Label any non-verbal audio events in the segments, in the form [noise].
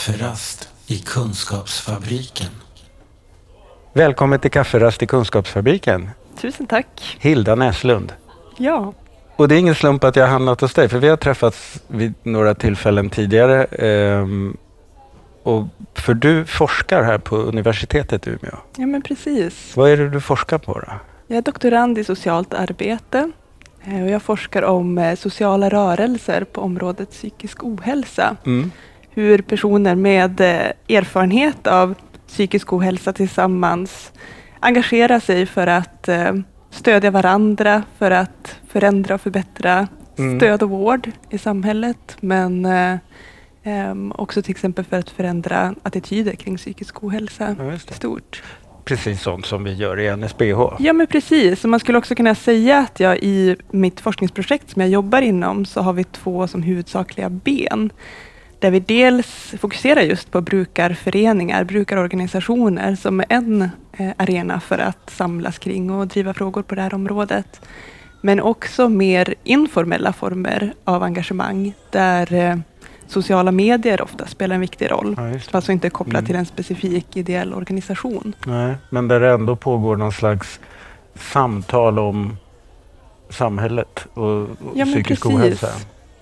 Kafferast i Kunskapsfabriken. Välkommen till Kafferast i Kunskapsfabriken. Tusen tack. Hilda Näslund. Ja. Och det är ingen slump att jag har hamnat hos dig, för vi har träffats vid några tillfällen tidigare. Ehm, och för du forskar här på universitetet i Umeå. ja, men precis. Vad är det du forskar på då? Jag är doktorand i socialt arbete eh, och jag forskar om eh, sociala rörelser på området psykisk ohälsa. Mm. Hur personer med eh, erfarenhet av psykisk ohälsa tillsammans engagerar sig för att eh, stödja varandra, för att förändra och förbättra Mm. stöd och vård i samhället. Men eh, också till exempel för att förändra attityder kring psykisk ohälsa Ja, stort. Precis sånt som vi gör i NSBH. Ja men precis, man skulle också kunna säga att jag i mitt forskningsprojekt som jag jobbar inom så har vi två som huvudsakliga ben. Där vi dels fokuserar just på brukarföreningar, brukarorganisationer som är en eh, arena för att samlas kring och driva frågor på det här området. Men också mer informella former av engagemang där eh, sociala medier ofta spelar en viktig roll. Ja, Som alltså inte är kopplat Mm. till en specifik ideell organisation. Nej, men där det ändå pågår någon slags samtal om samhället och, och Ja, psykisk precis. ohälsa.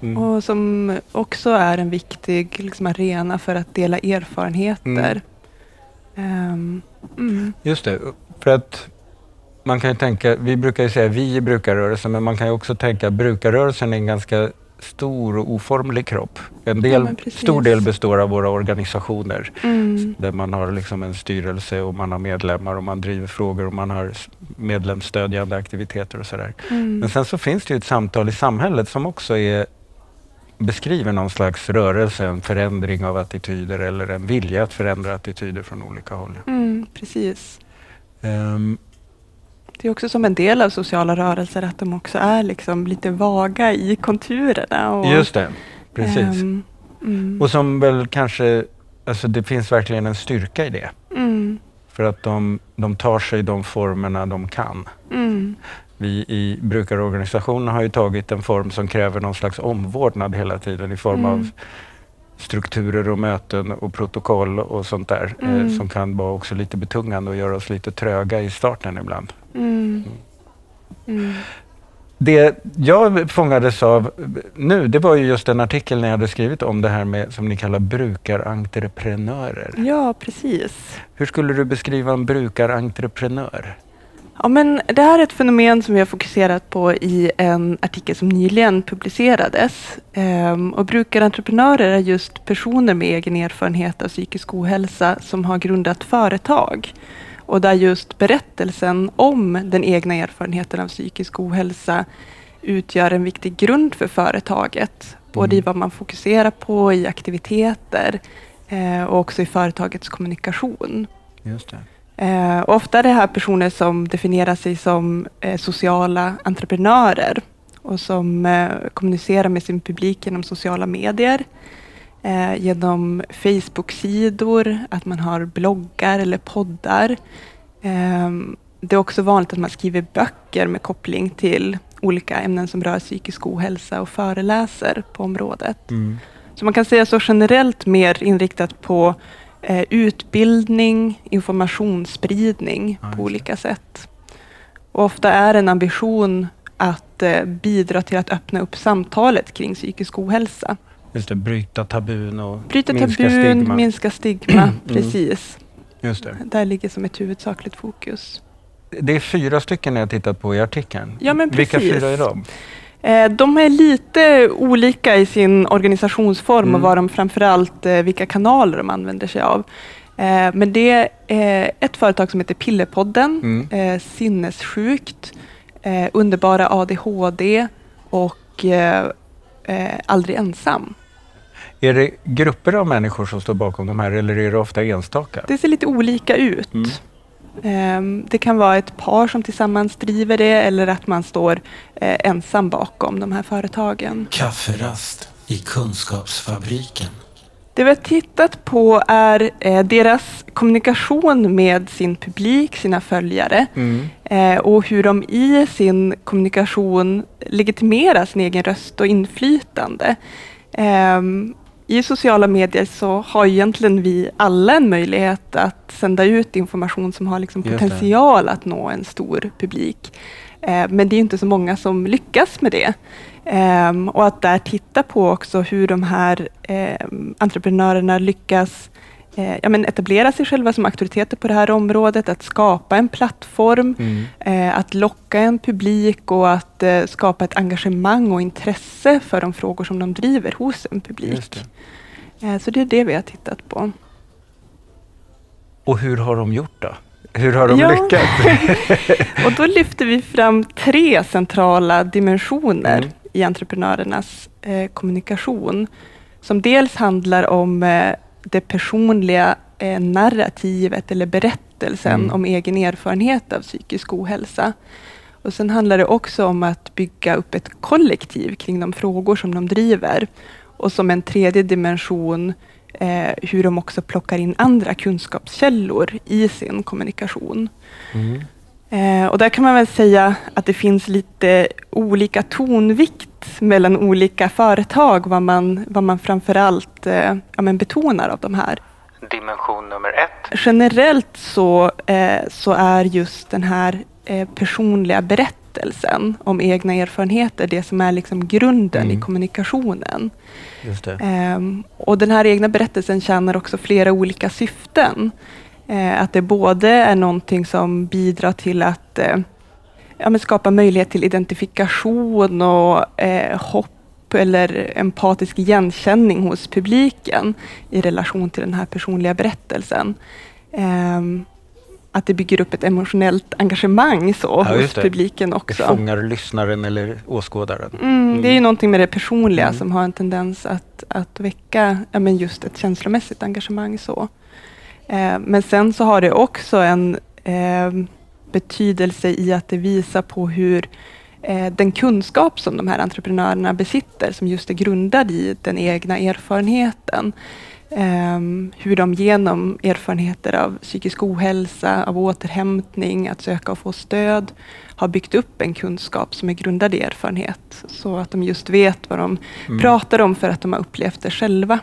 Mm. Och som också är en viktig liksom, arena för att dela erfarenheter. Mm. Just det, för att man kan ju tänka, vi brukar ju säga vi i brukarrörelsen, men man kan ju också tänka brukarrörelsen är en ganska stor och oformlig kropp. En del, precis. stor del består av våra organisationer Mm. där man har liksom en styrelse och man har medlemmar och man driver frågor och man har medlemsstödjande aktiviteter och sådär. Mm. Men sen så finns det ju ett samtal i samhället som också är, beskriver någon slags rörelse, en förändring av attityder eller en vilja att förändra attityder från olika håll. Mm, precis. Ehm, Det är också som en del av sociala rörelser att de också är liksom lite vaga i konturerna. Och, Just det, precis. ehm, mm, Och som väl kanske, alltså det finns verkligen en styrka i det. mm, För att de, de tar sig de formerna de kan. Vi i brukarorganisationen har ju tagit en form som kräver någon slags omvårdnad hela tiden i form Mm. av strukturer och möten och protokoll och sånt där. Eh, Mm. som kan vara också lite betungande och göra oss lite tröga i starten ibland. mm, mm. Det jag fångades av nu, det var ju just en artikel ni hade skrivit om det här med som ni kallar brukarentreprenörer. Ja, precis. Hur skulle du beskriva en brukarentreprenör? Ja, men det här är ett fenomen som vi har fokuserat på i en artikel som nyligen publicerades. Ehm, och brukarentreprenörer är just personer med egen erfarenhet av psykisk ohälsa som har grundat företag. Och där just berättelsen om den egna erfarenheten av psykisk ohälsa utgör en viktig grund för företaget. Både i Mm. vad man fokuserar på, i aktiviteter eh, och också i företagets kommunikation. Just det. Eh, ofta är det här personer som definierar sig som eh, sociala entreprenörer och som eh, kommunicerar med sin publik genom sociala medier, eh, genom Facebook-sidor, att man har bloggar eller poddar. Eh, det är också vanligt att man skriver böcker med koppling till olika ämnen som rör psykisk ohälsa och föreläser på området. Mm. Så man kan säga så generellt mer inriktat på eh, utbildning, informationsspridning Ja, på olika sätt. Och ofta är en ambition att eh, bidra till att öppna upp samtalet kring psykisk ohälsa. Just det, bryta tabun och Bryta minska tabun, stigma. minska stigma. Mm. Precis. Just det. Där ligger som ett huvudsakligt fokus. det är fyra stycken jag tittat på i artikeln. Ja, men Vilka precis. fyra är de? Eh, De är lite olika i sin organisationsform Mm. och vad de framförallt, eh, vilka kanaler de använder sig av. Eh, Men det är ett företag som heter Pillerpodden, Mm. Sinnessjukt, Underbara ADHD och Aldrig ensam. Är det grupper av människor som står bakom de här eller är det ofta enstaka? Det ser lite olika ut. Mm. Eh, Det kan vara ett par som tillsammans driver det eller att man står eh, ensam bakom de här företagen. Kafferast i Kunskapsfabriken. Det vi har tittat på är eh, deras kommunikation med sin publik, sina följare Mm. eh, och hur de i sin kommunikation legitimerar sin egen röst och inflytande. I sociala medier så har egentligen vi alla en möjlighet att sända ut information som har liksom potential att nå en stor publik. Eh, men det är inte så många som lyckas med det. Ehm, och att där titta på också hur de här ehm, entreprenörerna lyckas ja, men etablera sig själva som auktoriteter på det här området, att skapa en plattform, mm. eh, att locka en publik och att eh, skapa ett engagemang och intresse för de frågor som de driver hos en publik. Det. Eh, så det är det vi har tittat på. Och hur har de gjort då? Hur har de ja. lyckats? [laughs] och då lyfter vi fram tre centrala dimensioner mm. i entreprenörernas eh, kommunikation, som dels handlar om eh, det personliga eh, narrativet eller berättelsen mm. om egen erfarenhet av psykisk ohälsa. Och sen handlar det också om att bygga upp ett kollektiv kring de frågor som de driver. Och som en tredje dimension eh, hur de också plockar in andra kunskapskällor i sin kommunikation. Mm. Eh, och där kan man väl säga att det finns lite olika tonvikt mellan olika företag, vad man, vad man framförallt eh, ja, men betonar av de här. Dimension nummer ett. Generellt så, eh, så är just den här eh, personliga berättelsen om egna erfarenheter det som är liksom grunden mm. i kommunikationen. Um, och den här egna berättelsen tjänar också flera olika syften. Uh, att det både är någonting som bidrar till att uh, ja, skapa möjlighet till identifikation och uh, hopp eller empatisk igenkänning hos publiken i relation till den här personliga berättelsen. Um, att det bygger upp ett emotionellt engagemang så, ja, hos publiken också. Det fångar lyssnaren eller åskådaren. Mm, mm. Det är ju någonting med det personliga mm. som har en tendens att, att väcka ja, men just ett känslomässigt engagemang. så. Eh, men sen så har det också en eh, betydelse i att det visar på hur eh, den kunskap som de här entreprenörerna besitter, som just är grundad i den egna erfarenheten, hur de genom erfarenheter av psykisk ohälsa, av återhämtning, att söka och få stöd, har byggt upp en kunskap som är grundad i erfarenhet. Så att de just vet vad de mm. pratar om för att de har upplevt det själva.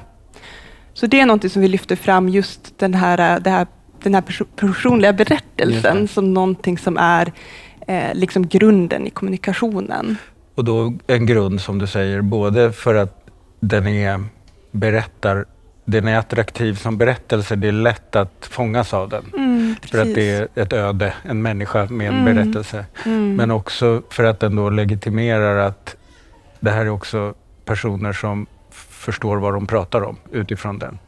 Så det är något som vi lyfter fram, just den här, det här, den här personliga berättelsen som någonting som är eh, liksom grunden i kommunikationen. Och då en grund som du säger, både för att den är berättar den är attraktiv som berättelse. Det är lätt att fångas av den. Mm, för att det är ett öde, en människa med en mm. berättelse. Mm. Men också för att den då legitimerar att det här är också personer som förstår vad de pratar om utifrån den.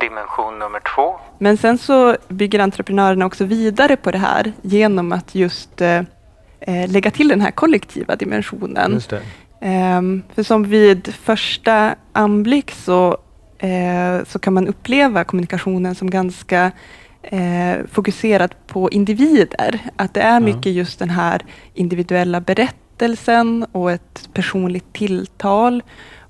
Dimension nummer två. Men sen så bygger entreprenörerna också vidare på det här genom att just eh, eh lägga till den här kollektiva dimensionen. Um, för som vid första anblick så eh, så kan man uppleva kommunikationen som ganska eh, fokuserad på individer. Att det är mycket just den här individuella berättelsen och ett personligt tilltal.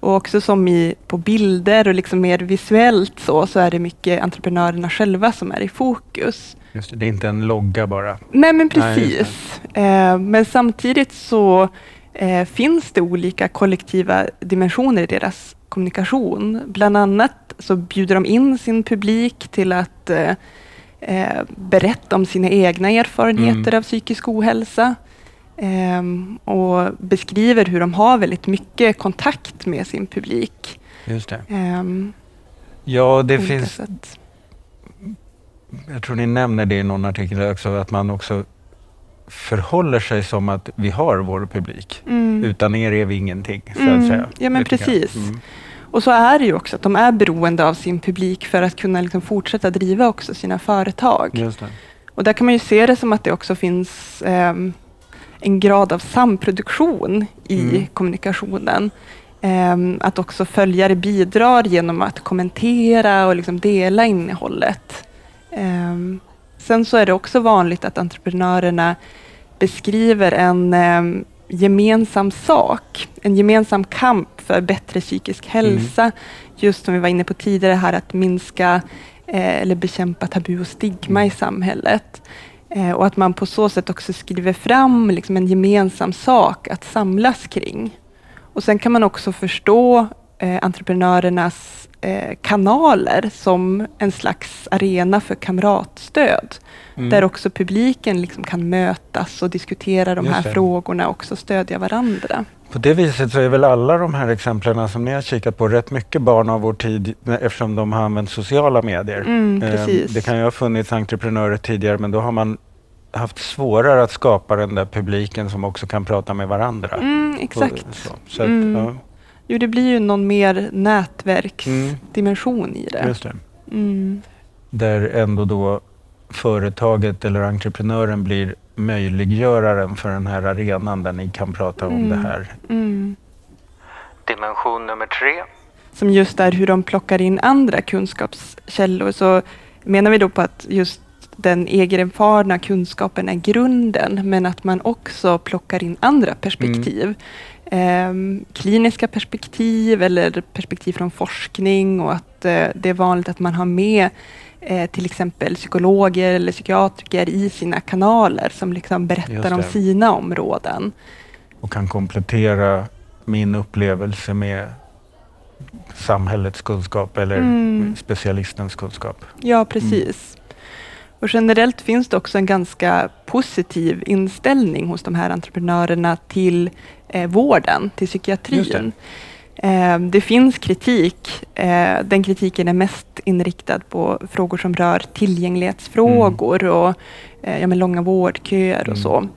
Och också som i, på bilder och liksom mer visuellt så, så är det mycket entreprenörerna själva som är i fokus. Just det, det är inte en logga bara. Nej, men precis. Nej, eh, men samtidigt så eh, finns det olika kollektiva dimensioner i deras kommunikation. Bland annat så bjuder de in sin publik till att eh, berätta om sina egna erfarenheter mm. av psykisk ohälsa. Eh, och beskriver hur de har väldigt mycket kontakt med sin publik. Just det. Eh, ja, det finns... Sätt. Jag tror ni nämner det i någon artikel också, att man också förhåller sig som att vi har vår publik. Mm. Utan er är vi ingenting, så att mm. säga. Ja, men precis. Mm. Och så är det ju också, att de är beroende av sin publik för att kunna liksom fortsätta driva också sina företag. Och där kan man ju se det som att det också finns eh, en grad av samproduktion i mm. kommunikationen. Eh, att också följare bidrar genom att kommentera och liksom dela innehållet. Eh, sen så är det också vanligt att entreprenörerna beskriver en ehm, gemensam sak, en gemensam kamp för bättre psykisk hälsa. Mm. Just som vi var inne på tidigare här, att minska eh, eller bekämpa tabu och stigma mm. i samhället. Eh, och att man på så sätt också skriver fram liksom, en gemensam sak att samlas kring. Och sen kan man också förstå eh, entreprenörernas eh, kanaler som en slags arena för kamratstöd. Mm. Där också publiken liksom kan mötas och diskutera de Just här det. frågorna och också stödja varandra. På det viset så är väl alla de här exemplen som ni har kikat på rätt mycket barn av vår tid eftersom de har använt sociala medier. Mm, Eh, precis. Det kan ju ha funnits entreprenörer tidigare men då har man haft svårare att skapa den där publiken som också kan prata med varandra. Mm, Och exakt. Så, så att, Mm. ja, Jo, det blir ju någon mer nätverksdimension i det. just det. Mm. Där ändå då företaget eller entreprenören blir möjliggöraren för den här arenan där ni kan prata om Mm. det här. Mm. Dimension nummer tre. Som just är hur de plockar in andra kunskapskällor så menar vi då på att just den egenerfarna kunskapen är grunden men att man också plockar in andra perspektiv. Ehm, kliniska perspektiv eller perspektiv från forskning och att eh, det är vanligt att man har med eh, till exempel psykologer eller psykiatriker i sina kanaler som liksom berättar om sina områden. och kan komplettera min upplevelse med samhällets kunskap eller Mm. specialistens kunskap. Ja, precis. Och generellt finns det också en ganska positiv inställning hos de här entreprenörerna till eh, vården, till psykiatrin. Eh, det finns kritik. Eh, den kritiken är mest inriktad på frågor som rör tillgänglighetsfrågor och eh, ja, men långa vårdköer och Mm. så.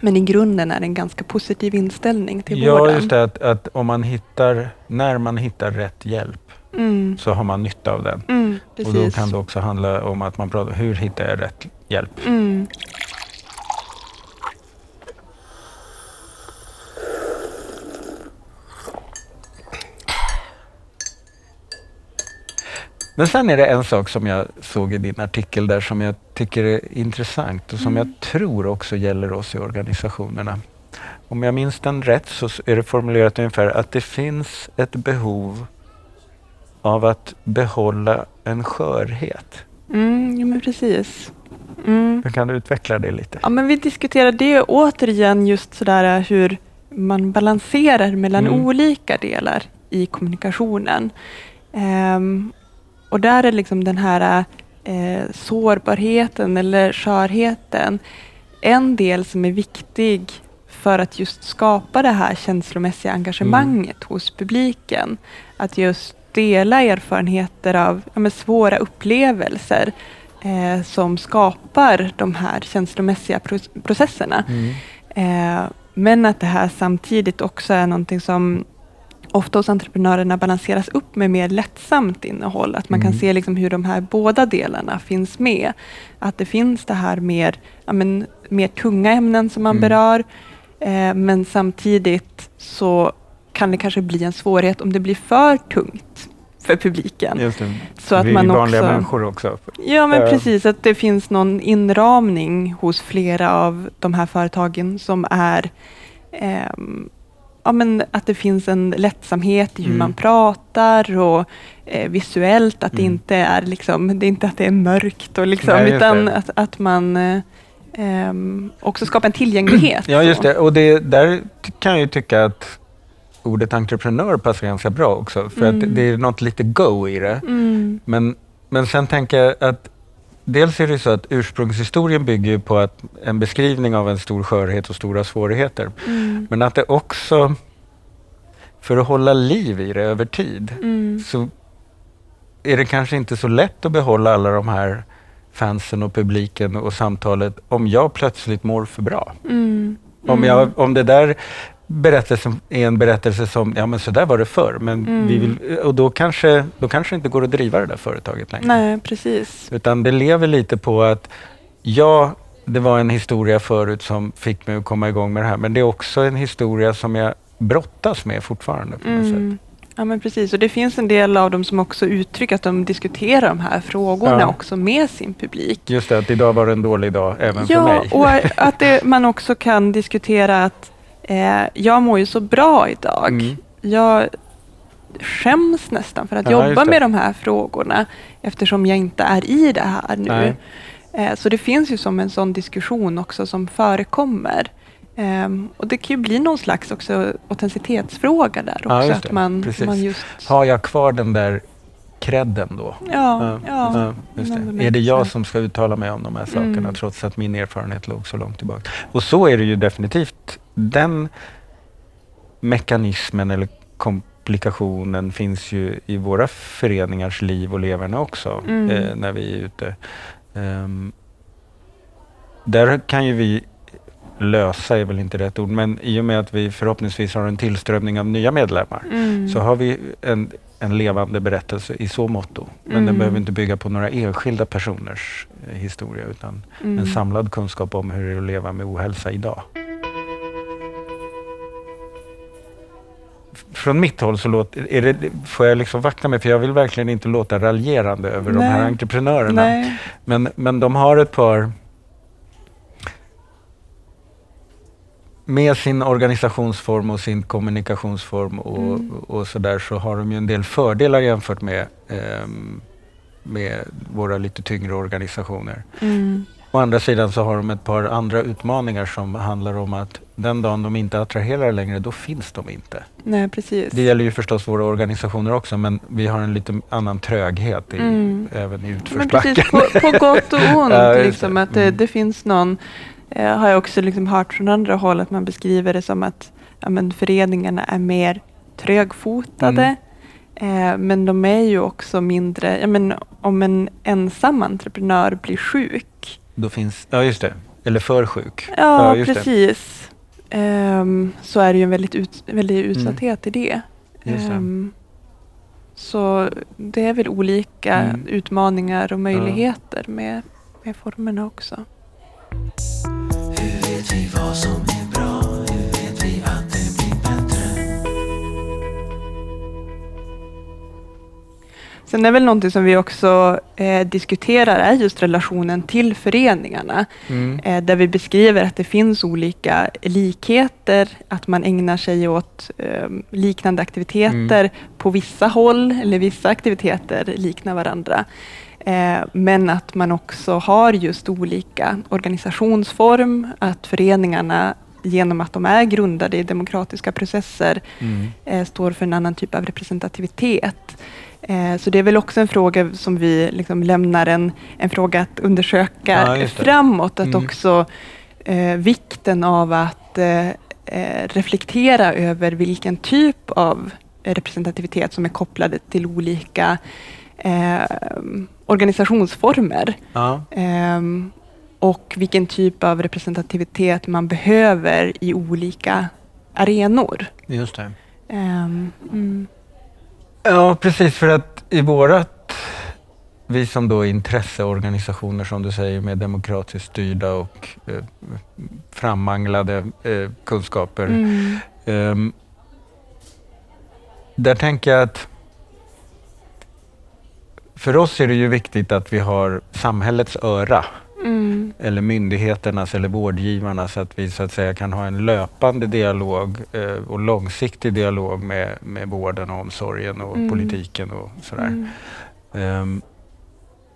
Men i grunden är det en ganska positiv inställning till Ja, vården. just det. Att, att om man hittar, när man hittar rätt hjälp Mm, så har man nytta av den. mm, Och då kan det också handla om att man pratar hur hittar jag rätt hjälp? Mm. Men sen är det en sak som jag såg i din artikel där som jag tycker är intressant och som Mm. jag tror också gäller oss i organisationerna. Om jag minns den rätt så är det formulerat ungefär att det finns ett behov av att behålla en skörhet. Mm, ja, men precis. Mm. Hur kan du utveckla det lite? Ja, men vi diskuterar det återigen just sådär hur man balanserar mellan Mm. olika delar i kommunikationen. Ehm, och där är liksom den här eh, sårbarheten eller skörheten en del som är viktig för att just skapa det här känslomässiga engagemanget hos publiken. Att just dela erfarenheter av ja, svåra upplevelser eh, som skapar de här känslomässiga pro- processerna. Mm. Eh, men att det här samtidigt också är någonting som ofta hos entreprenörerna balanseras upp med mer lättsamt innehåll. Att man kan Mm. se liksom hur de här båda delarna finns med. Att det finns det här mer, ja, men, mer tunga ämnen som man Mm. berör. Eh, men samtidigt så kan det kanske bli en svårighet om det blir för tungt för publiken. Så att Vi är man ju vanliga också- människor också. Ja, men Eh. precis. Att det finns någon inramning hos flera av de här företagen som är ehm, ja, men att det finns en lättsamhet i hur Mm. man pratar och eh, visuellt, att det Mm. inte är liksom, det är inte att det är mörkt och liksom, Nej, utan det. att, att man eh, också skapar en tillgänglighet. [clears throat] Ja, just det. Och det, där kan jag ju tycka att ordet entreprenör passar ganska bra också. För Mm. att det är något lite go i det. Mm, Men, men sen tänker jag att dels är det så att ursprungshistorien bygger ju på att en beskrivning av en stor skörhet och stora svårigheter. mm, Men att det också, för att hålla liv i det över tid, mm, så är det kanske inte så lätt att behålla alla de här fansen och publiken och samtalet om jag plötsligt mår för bra. mm, Om, mm. jag, om det där berättelsen är en berättelse som, ja men så där var det förr, men Mm. vi vill, och då kanske, då kanske det inte går att driva det där företaget längre. Nej, precis. Utan det lever lite på att, ja, det var en historia förut som fick mig att komma igång med det här, men det är också en historia som jag brottas med fortfarande på något sätt. Mm. Ja, men precis. Och det finns en del av dem som också uttrycker att de diskuterar de här frågorna Ja. också med sin publik. Just det, att idag var det en dålig dag även för Ja, mig. och att det, man också kan diskutera att eh, jag mår ju så bra idag. Mm. Jag skäms nästan för att Ja, jobba med de här frågorna eftersom jag inte är i det här nu. Nej. Eh, så det finns ju som en sån diskussion också som förekommer. Ehm, och det kan ju bli någon slags också autenticitetsfråga där också. Ja, att man, Precis. man just... Har jag kvar den där credden då. Ja, ja. just någon det. Är det jag som ska uttala mig om de här sakerna Mm. trots att min erfarenhet låg så långt tillbaka? Och så är det ju definitivt. Den mekanismen eller komplikationen finns ju i våra föreningars liv och leverne också Mm. eh, när vi är ute. Ehm, där kan ju vi lösa, är väl inte rätt ord, men i och med att vi förhoppningsvis har en tillströmning av nya medlemmar Mm. så har vi en, en levande berättelse i så motto. Men Mm. den behöver inte bygga på några enskilda personers eh, historia utan Mm. en samlad kunskap om hur det är att leva med ohälsa idag. Från mitt håll så låter, är det, får jag liksom vakta mig för jag vill verkligen inte låta raljerande över de här Nej. entreprenörerna. Nej. Men, men de har ett par... Med sin organisationsform och sin kommunikationsform och, Mm. och sådär så har de ju en del fördelar jämfört med, ehm, med våra lite tyngre organisationer. Mm. Å andra sidan så har de ett par andra utmaningar som handlar om att den dagen de inte attraherar längre, då finns de inte. Nej, precis. Det gäller ju förstås våra organisationer också, men vi har en lite annan tröghet i, Mm. även i Men utförsbacken. precis, på, på gott och [laughs] ont. Liksom, att det, Mm. det finns någon, eh, har jag också liksom hört från andra håll, att man beskriver det som att ja, men föreningarna är mer trögfotade. Mm. Eh, men de är ju också mindre, ja, men om en ensam entreprenör blir sjuk. Då finns, ja just det, eller för sjuk. Ja, det. precis. Ehm, så är det ju en väldigt, ut, väldigt utsatthet i det. Mm. Det. Ehm, så det är väl olika Mm. utmaningar och möjligheter med, med formerna också. Vet vi vad som är bra? Hur vet vi att det blir bättre? Sen är väl någonting som vi också eh, diskuterar är just relationen till föreningarna. Mm. Eh, där vi beskriver att det finns olika likheter, att man ägnar sig åt eh, liknande aktiviteter Mm. på vissa håll, eller vissa aktiviteter liknar varandra. Eh, men att man också har just olika organisationsform, att föreningarna genom att de är grundade i demokratiska processer Mm. eh, står för en annan typ av representativitet. Eh, så det är väl också en fråga som vi liksom lämnar en, en fråga att undersöka Ja, framåt. Att Mm. också eh, vikten av att eh, reflektera över vilken typ av representativitet som är kopplade till olika eh, organisationsformer. Ja. Ehm, och vilken typ av representativitet man behöver i olika arenor. Just det. Ehm, mm. Ja, precis för att i vårat, vi som då är intresseorganisationer som du säger med demokratiskt styrda och eh, frammanglade eh, kunskaper. Mm. Ehm, där tänker jag att för oss är det ju viktigt att vi har samhällets öra Mm. eller myndigheternas eller vårdgivarnas så att vi så att säga kan ha en löpande dialog eh, och långsiktig dialog med, med vården och omsorgen och Mm. politiken och sådär. Mm. Ehm,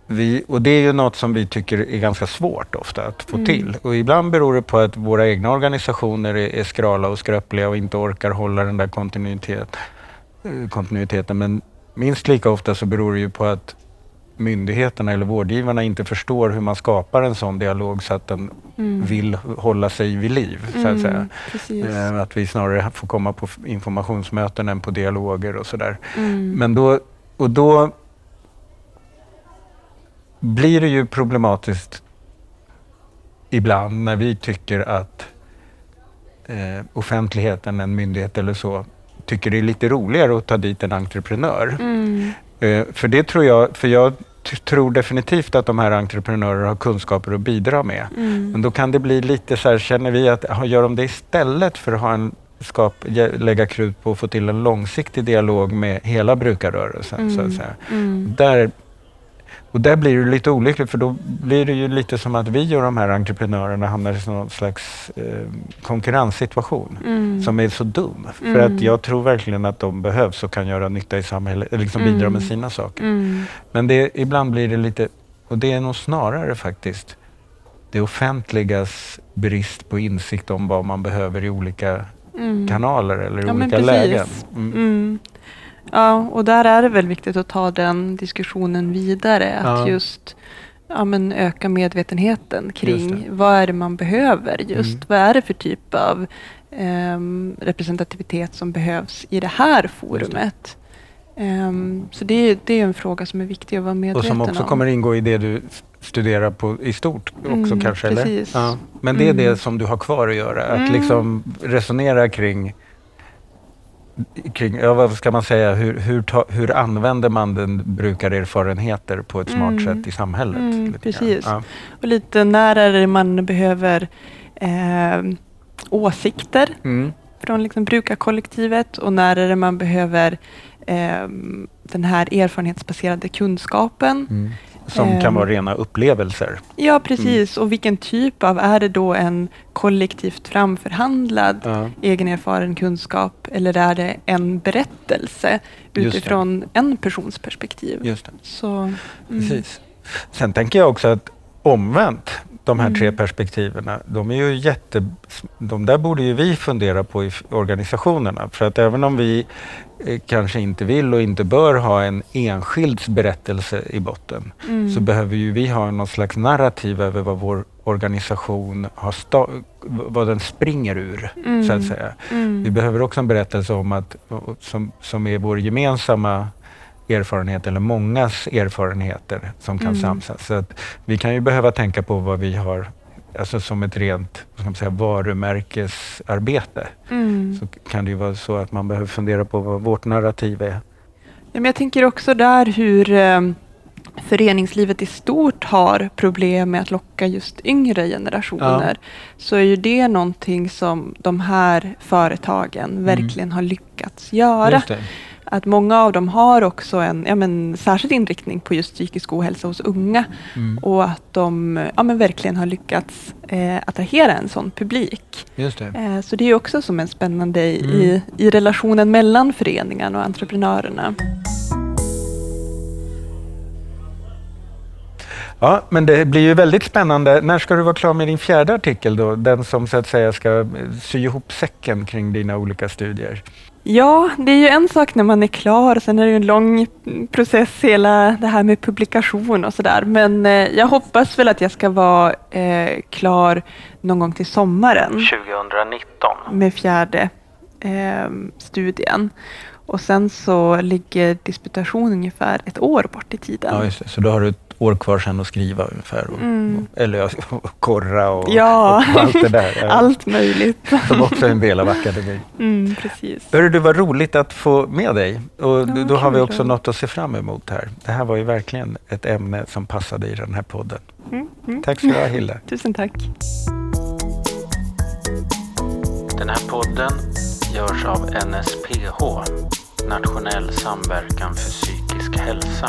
vi, och det är ju något som vi tycker är ganska svårt ofta att få Mm. till. Och ibland beror det på att våra egna organisationer är, är skrala och skröpliga och inte orkar hålla den där kontinuitet, eh, kontinuiteten. Men minst lika ofta så beror det ju på att myndigheterna eller vårdgivarna inte förstår hur man skapar en sån dialog så att den Mm. vill hålla sig vid liv. Så att säga. Mm, Precis. Eh, Att vi snarare får komma på informationsmöten än på dialoger och sådär. Mm. Men då, och då blir det ju problematiskt ibland när vi tycker att eh, offentligheten, en myndighet eller så, tycker det är lite roligare att ta dit en entreprenör. Mm. Eh, för det tror jag, för jag tror definitivt att de här entreprenörerna har kunskaper att bidra med. Mm. Men då kan det bli lite så här, känner vi att gör de det istället för att ha en skap, lägga krut på att få till en långsiktig dialog med hela brukarrörelsen. Så att säga. Mm. Där, och där blir det lite olyckligt för då blir det ju lite som att vi och de här entreprenörerna hamnar i någon slags eh, konkurrenssituation Mm. som är så dum. För Mm. att jag tror verkligen att de behövs och kan göra nytta i samhället, liksom bidra med Mm. sina saker. Mm. Men det, ibland blir det lite, och det är nog snarare faktiskt det offentligas brist på insikt om vad man behöver i olika Mm. kanaler eller Ja, olika lägen. Mm. Mm. Ja, och där är det väl viktigt att ta den diskussionen vidare. Att Ja. just ja, men öka medvetenheten kring det. vad är det man behöver. Just Mm. vad är det för typ av ehm, representativitet som behövs i det här forumet. Ehm, så det, är- det är en fråga som är viktig att vara Och medveten som också om. kommer ingå i det du studerar på, i stort också Mm, kanske? Eller? precis. Ja. Men det är Mm. det som du har kvar att göra, att Mm. liksom resonera kring Kring, ja, vad ska man säga, hur, hur, ta, hur använder man den brukarerfarenheter på ett smart Mm. sätt i samhället? Mm, precis. Ja. Och lite när är det man behöver ehm, åsikter Mm. från liksom brukarkollektivet och när är det man behöver ehm, den här erfarenhetsbaserade kunskapen. Mm. Som kan Ehm. vara rena upplevelser. Ja, precis. Och vilken typ av, är det då en kollektivt framförhandlad Ja. egen erfaren kunskap eller är det en berättelse utifrån en persons perspektiv? Just det. Så, mm. Precis. Sen tänker jag också att omvänt, de här Mm. tre perspektiven, de är ju jätte... De där borde ju vi fundera på i organisationerna. För att även om vi eh, kanske inte vill och inte bör ha en enskilds berättelse i botten, Mm. så behöver ju vi ha någon slags narrativ över vad vår organisation har vad den springer ur, Mm. så att säga. Mm. Vi behöver också en berättelse om att, som, som är vår gemensamma erfarenhet eller mångas erfarenheter som kan Mm. samsas. Så att vi kan ju behöva tänka på vad vi har alltså som ett rent vad ska man säga, varumärkesarbete. Mm. Så kan det ju vara så att man behöver fundera på vad vårt narrativ är. Ja, men jag tänker också där hur eh, föreningslivet i stort har problem med att locka just yngre generationer. Så är ju det någonting som de här företagen verkligen har lyckats göra. Att många av dem har också en ja, men, särskild inriktning på just psykisk ohälsa hos unga. Mm. Och att de ja, men, verkligen har lyckats eh, attrahera en sån publik. Just det. Eh, så det är också som en spännande i, Mm. i, i relationen mellan föreningen och entreprenörerna. Ja, men det blir ju väldigt spännande. När ska du vara klar med din fjärde artikel då? Den som så att säga ska sy ihop säcken kring dina olika studier. Ja, det är ju en sak när man är klar, sen är det ju en lång process hela det här med publikation och sådär. Men eh, jag hoppas väl att jag ska vara eh, klar någon gång till sommaren 2019. med fjärde eh, studien. Och sen så ligger disputation ungefär ett år bort i tiden. Ja, just det. Så då har du år kvar sen att skriva ungefär. Och, Mm. och, eller och [laughs] korra och, Ja. och allt det där. [laughs] Allt möjligt. Som också är en del av akademin. Mm, precis. Hörru, det var roligt att få med dig. Och Ja, då har vi också då. något att se fram emot här. Det här var ju verkligen ett ämne som passade i den här podden. Mm, mm. Tack så du ha, Hilde. [laughs] Tusen tack. Den här podden görs av NSPH, Nationell samverkan för psykisk hälsa.